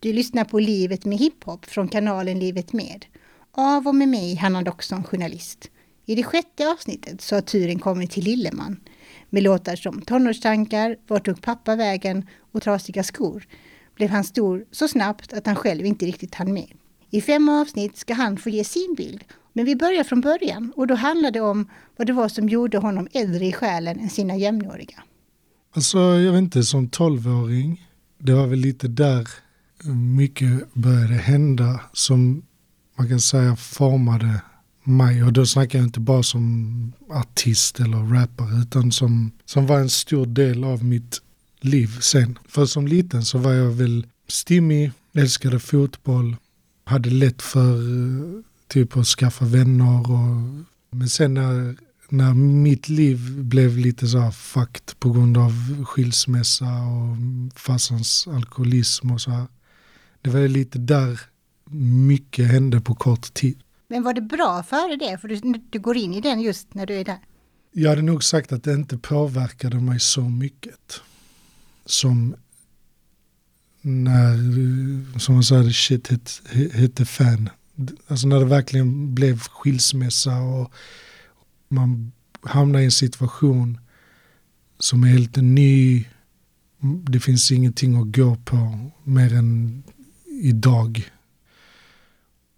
Du lyssnar på Livet med hiphop från kanalen Livet med. Av och med mig, Hanna Doxon, journalist. I det sjätte avsnittet så har turen kommit till Lilleman med låtar som Tonårstankar, Vart tog pappa vägen och Trasiga skor blev han stor så snabbt att han själv inte riktigt hann med. I fem avsnitt ska han få ge sin bild, men vi börjar från början och då handlar det om vad det var som gjorde honom äldre i själen än sina jämnåriga. Alltså, jag vet inte, som tolvåring, det var väl lite där mycket började hända som man kan säga formade mig. Och då snackar jag inte bara som artist eller rappare utan som, som var en stor del av mitt liv sen. För som liten så var jag väl stimmig, älskade fotboll, hade lätt för eh, typ att skaffa vänner. Och, men sen när, när mitt liv blev lite så här fucked på grund av skilsmässa och farsans alkoholism och så här. Det var lite där mycket hände på kort tid. Men var det bra före det? För du, du går in i den just när du är där. Jag hade nog sagt att det inte påverkade mig så mycket. Som när, som man säger, shit hit, hit the fan. Alltså när det verkligen blev skilsmässa och man hamnar i en situation som är helt ny. Det finns ingenting att gå på mer än idag.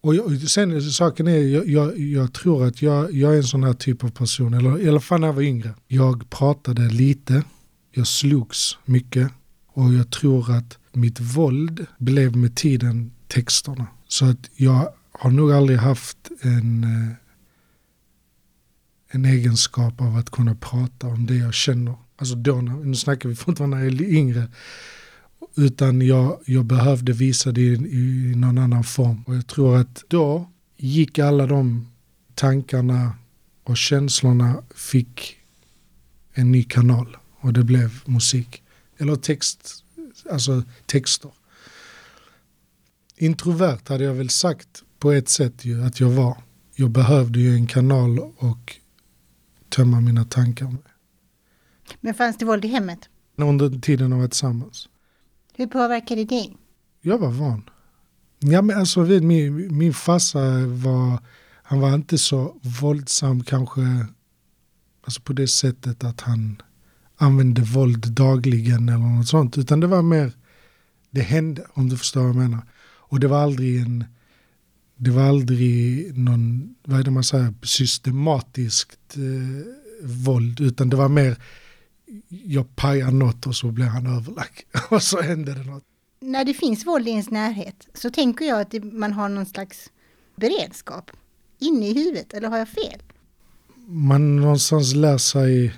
Och jag, sen saken är, jag, jag, jag, tror att jag, jag är en sån här typ av person, eller i alla fall när jag var yngre. Jag pratade lite, jag slogs mycket och jag tror att mitt våld blev med tiden texterna. Så att jag har nog aldrig haft en, eh, en egenskap av att kunna prata om det jag känner. Alltså då, nu snackar vi fortfarande när jag är yngre. Utan jag, jag behövde visa det i, i någon annan form. Och jag tror att då gick alla de tankarna och känslorna fick en ny kanal. Och det blev musik. Eller text, alltså texter. Introvert hade jag väl sagt på ett sätt ju att jag var. Jag behövde ju en kanal och tömma mina tankar med. Men fanns det våld i hemmet? Under tiden de var tillsammans. Hur påverkade det dig? Jag var van. Ja, men alltså, vet, min, min farsa var, han var inte så våldsam kanske alltså på det sättet att han använde våld dagligen eller något sånt. Utan det var mer, det hände om du förstår vad jag menar. Och det var aldrig en, det var aldrig någon, vad är det man säger, systematiskt eh, våld. Utan det var mer, jag pajar något och så blir han överlagd. och så händer det något. När det finns våld i ens närhet så tänker jag att man har någon slags beredskap inne i huvudet, eller har jag fel? Man någonstans lär sig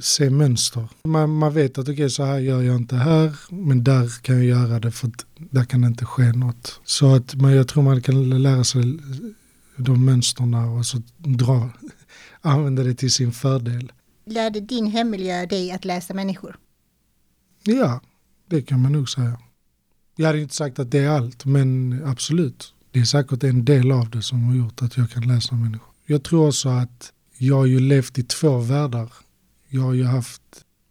se mönster. Man, man vet att okej, okay, så här gör jag inte här, men där kan jag göra det för där kan det inte ske något. Så att man, jag tror man kan lära sig de mönsterna och så dra, använda det till sin fördel. Lärde din hemmiljö dig att läsa människor? Ja, det kan man nog säga. Jag hade inte sagt att det är allt, men absolut. Det är säkert en del av det som har gjort att jag kan läsa människor. Jag tror också att jag har ju levt i två världar. Jag har ju haft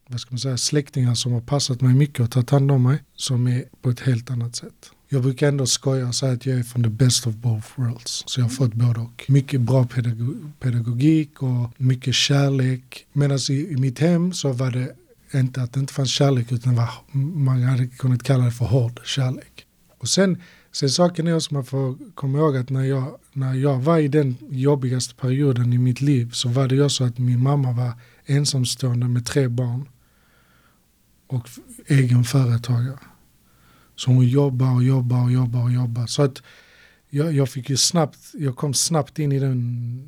vad ska man säga, släktingar som har passat mig mycket och tagit hand om mig som är på ett helt annat sätt. Jag brukar ändå skoja och säga att jag är från the best of both worlds. Så jag har fått både och. Mycket bra pedagogik och mycket kärlek. Medan i, i mitt hem så var det inte att det inte fanns kärlek utan var, man hade kunnat kalla det för hård kärlek. Och sen, sen saken är också man får komma ihåg att när jag, när jag var i den jobbigaste perioden i mitt liv så var det ju så att min mamma var ensamstående med tre barn och egen företagare. Så hon jobbar och jobbar och jobbar och jobbar. Så att jag, jag fick ju snabbt, jag kom snabbt in i den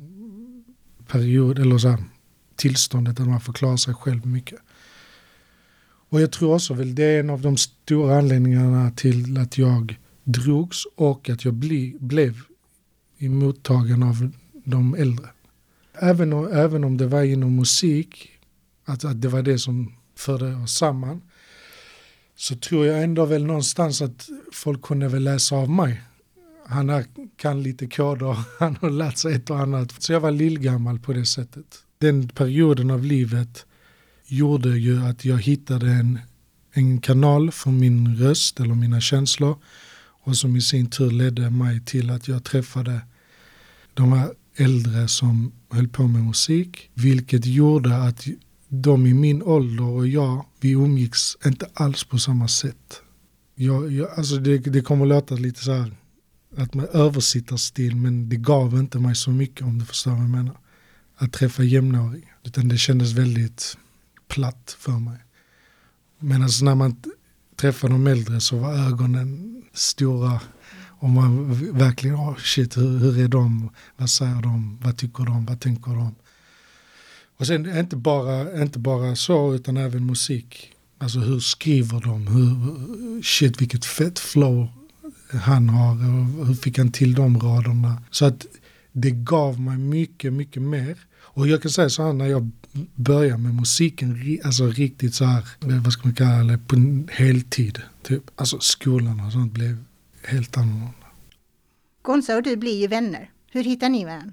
period, eller så här, tillståndet där man får klara sig själv mycket. Och jag tror också väl det är en av de stora anledningarna till att jag drogs och att jag bli, blev mottagen av de äldre. Även, även om det var inom musik, att, att det var det som förde oss samman, så tror jag ändå väl någonstans att folk kunde väl läsa av mig. Han är, kan lite koder, han har lärt sig ett och annat. Så jag var lillgammal på det sättet. Den perioden av livet gjorde ju att jag hittade en, en kanal för min röst eller mina känslor. Och som i sin tur ledde mig till att jag träffade de här äldre som höll på med musik. Vilket gjorde att de i min ålder och jag, vi umgicks inte alls på samma sätt. Jag, jag, alltså det, det kommer låta lite så här att man översittarstil men det gav inte mig så mycket om du förstår vad jag menar. Att träffa jämnåringar. Utan det kändes väldigt platt för mig. Men alltså när man träffade de äldre så var ögonen stora. Och man verkligen, oh shit, hur, hur är de? Vad säger de? Vad tycker de? Vad tänker de? Och sen inte bara, inte bara så utan även musik. Alltså hur skriver de? Hur, shit vilket fett flow han har. Och hur fick han till de raderna? Så att det gav mig mycket, mycket mer. Och jag kan säga så här när jag började med musiken, alltså riktigt så här, vad ska man kalla det, på heltid. Typ. Alltså skolan och sånt blev helt annorlunda. Gonza och du blir ju vänner. Hur hittar ni varandra?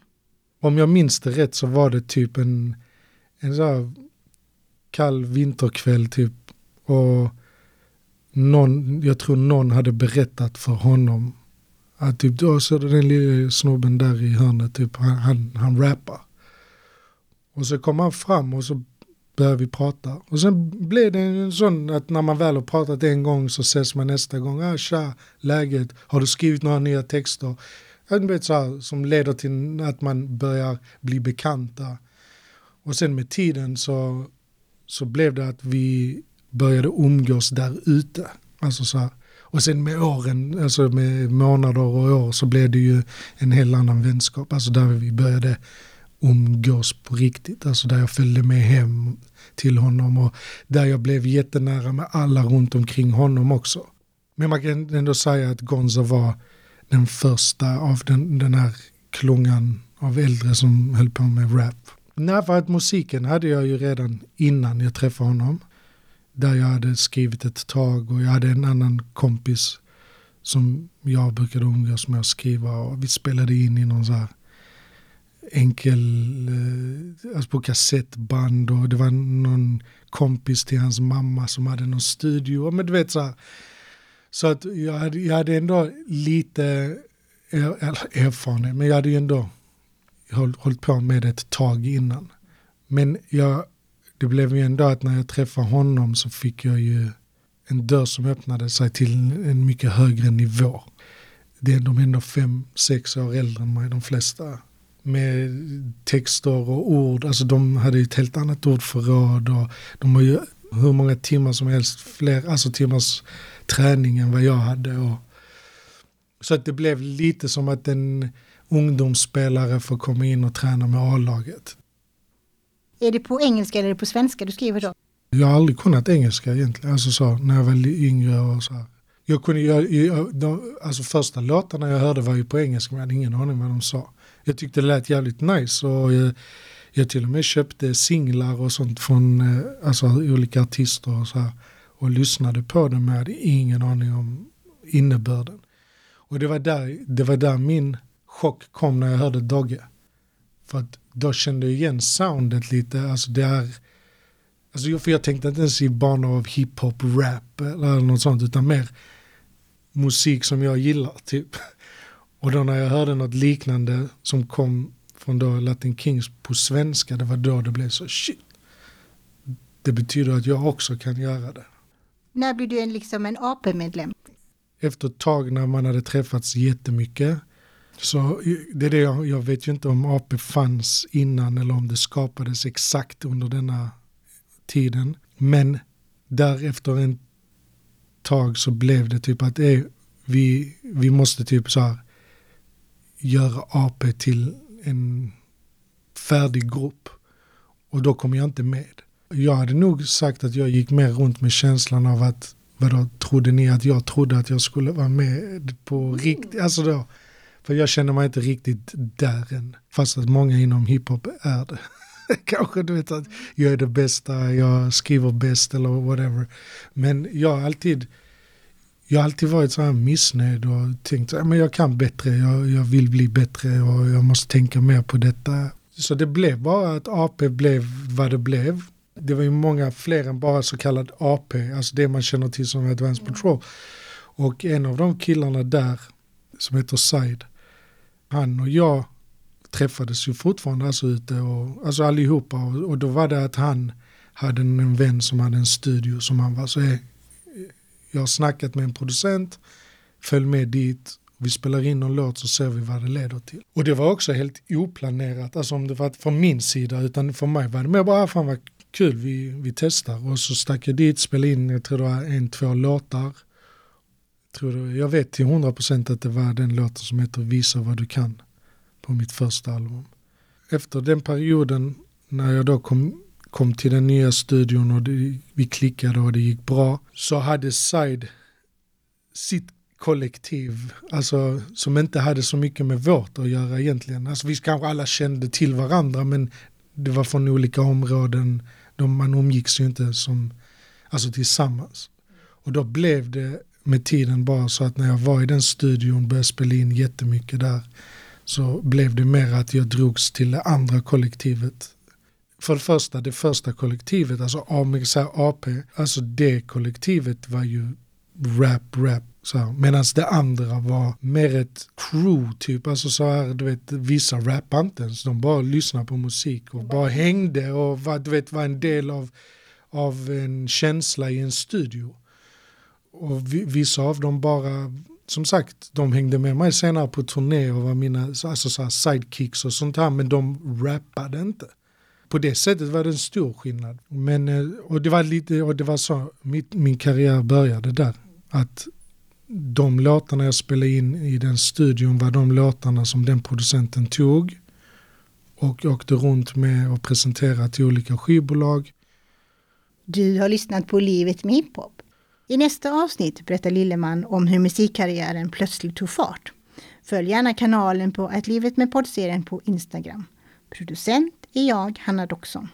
Om jag minns det rätt så var det typ en, en så här kall vinterkväll typ. Och någon, jag tror någon hade berättat för honom att typ, då så den lilla snubben där i hörnet, typ, han, han, han rappar. Och så kom han fram och så började vi prata. Och sen blev det en sån att när man väl har pratat en gång så ses man nästa gång. Ah, tja, läget, har du skrivit några nya texter? Jag vet, så här, som leder till att man börjar bli bekanta. Och sen med tiden så, så blev det att vi började umgås där ute. Alltså så här. Och sen med åren, alltså med månader och år så blev det ju en helt annan vänskap. Alltså där vi började umgås på riktigt. Alltså där jag följde med hem till honom och där jag blev jättenära med alla runt omkring honom också. Men man kan ändå säga att Gonza var den första av den, den här klungan av äldre som höll på med rap. Nej, för att musiken hade jag ju redan innan jag träffade honom. Där jag hade skrivit ett tag och jag hade en annan kompis som jag brukade umgås med och skriva och vi spelade in i någon så här enkel, eh, alltså på kassettband och det var någon kompis till hans mamma som hade någon studio. Men du vet så här, så att jag hade, jag hade ändå lite er, erfarenhet, men jag hade ju ändå hållit på med det ett tag innan. Men jag, det blev ju ändå att när jag träffade honom så fick jag ju en dörr som öppnade sig till en mycket högre nivå. Det är de ändå fem, sex år äldre än mig, de flesta med texter och ord. Alltså de hade ju ett helt annat ordförråd och de har ju hur många timmar som helst, fler alltså timmars träning än vad jag hade. Och, så att det blev lite som att den ungdomsspelare får komma in och träna med A-laget. Är det på engelska eller är det på svenska du skriver då? Jag har aldrig kunnat engelska egentligen, alltså så, när jag var yngre och så här. Jag kunde, jag, jag, de, alltså första låtarna jag hörde var ju på engelska men jag hade ingen aning vad de sa. Jag tyckte det lät jävligt nice och jag, jag till och med köpte singlar och sånt från eh, alltså, olika artister och så här, och lyssnade på det men jag hade ingen aning om innebörden. Och det var där, det var där min chock kom när jag hörde Dogge. För att då kände jag igen soundet lite, alltså det är Alltså för jag tänkte inte ens i banor av hiphop, rap eller något sånt utan mer musik som jag gillar typ. Och då när jag hörde något liknande som kom från då Latin Kings på svenska, det var då det blev så shit. Det betyder att jag också kan göra det. När blev du en, liksom en AP-medlem? Efter ett tag när man hade träffats jättemycket. Så eh, det är det jag, jag vet ju inte om AP fanns innan eller om det skapades exakt under denna tiden. Men därefter en tag så blev det typ att eh, vi, vi måste typ så här göra AP till en färdig grupp. Och då kom jag inte med. Jag hade nog sagt att jag gick mer runt med känslan av att vadå, trodde ni att jag trodde att jag skulle vara med på riktigt? Alltså då, för jag känner mig inte riktigt där än. Fast att många inom hiphop är det. Kanske du vet att jag är det bästa, jag skriver bäst eller whatever. Men jag har alltid jag har alltid varit så här missnöjd och tänkt att jag kan bättre, jag, jag vill bli bättre och jag måste tänka mer på detta. Så det blev bara att AP blev vad det blev. det var ju många fler än bara så kallad AP, alltså det man känner till som Advanced Mm. Patrol. Och en av de killarna där, som heter Said, han och jag träffades ju fortfarande alltså ute och alltså allihopa och, och då var det att han hade en vän som hade en studio som han var så eh, jag har snackat med en producent, följ med dit, vi spelar in någon låt så ser vi vad det leder till. Och det var också helt oplanerat, alltså om det var från min sida utan för mig var det mer bara, ah, fan vad kul, vi, vi testar. Och så stack jag dit, spelade in, jag tror det var en, två låtar. Tror det, jag vet till 100% att det var den låten som heter Visa vad du kan på mitt första album. Efter den perioden när jag då kom, kom till den nya studion och det, vi klickade och det gick bra så hade Side sitt kollektiv, alltså som inte hade så mycket med vårt att göra egentligen. Alltså vi kanske alla kände till varandra men det var från olika områden, de, man umgicks ju inte som, alltså tillsammans. Och då blev det med tiden bara så att när jag var i den studion började spela in jättemycket där så blev det mer att jag drogs till det andra kollektivet. För det första, det första kollektivet, alltså om AP, alltså det kollektivet var ju rap, rap. Medan det andra var mer ett crew typ, alltså så här, du vet, vissa rappade inte ens, de bara lyssnade på musik och bara hängde och var, du vet, var en del av, av en känsla i en studio. Och vi, vissa av dem bara, som sagt, de hängde med mig senare på turné och var mina alltså så här sidekicks och sånt här, men de rappade inte. På det sättet var det en stor skillnad. Men, eh, och det var lite, och det var så mitt, min karriär började där. Att de låtarna jag spelade in i den studion var de låtarna som den producenten tog och åkte runt med och presenterade till olika skivbolag. Du har lyssnat på Livet med hiphop. I nästa avsnitt berättar Lilleman om hur musikkarriären plötsligt tog fart. Följ gärna kanalen på Att livet med poddserien på Instagram. Producent är jag, Hanna Doxon.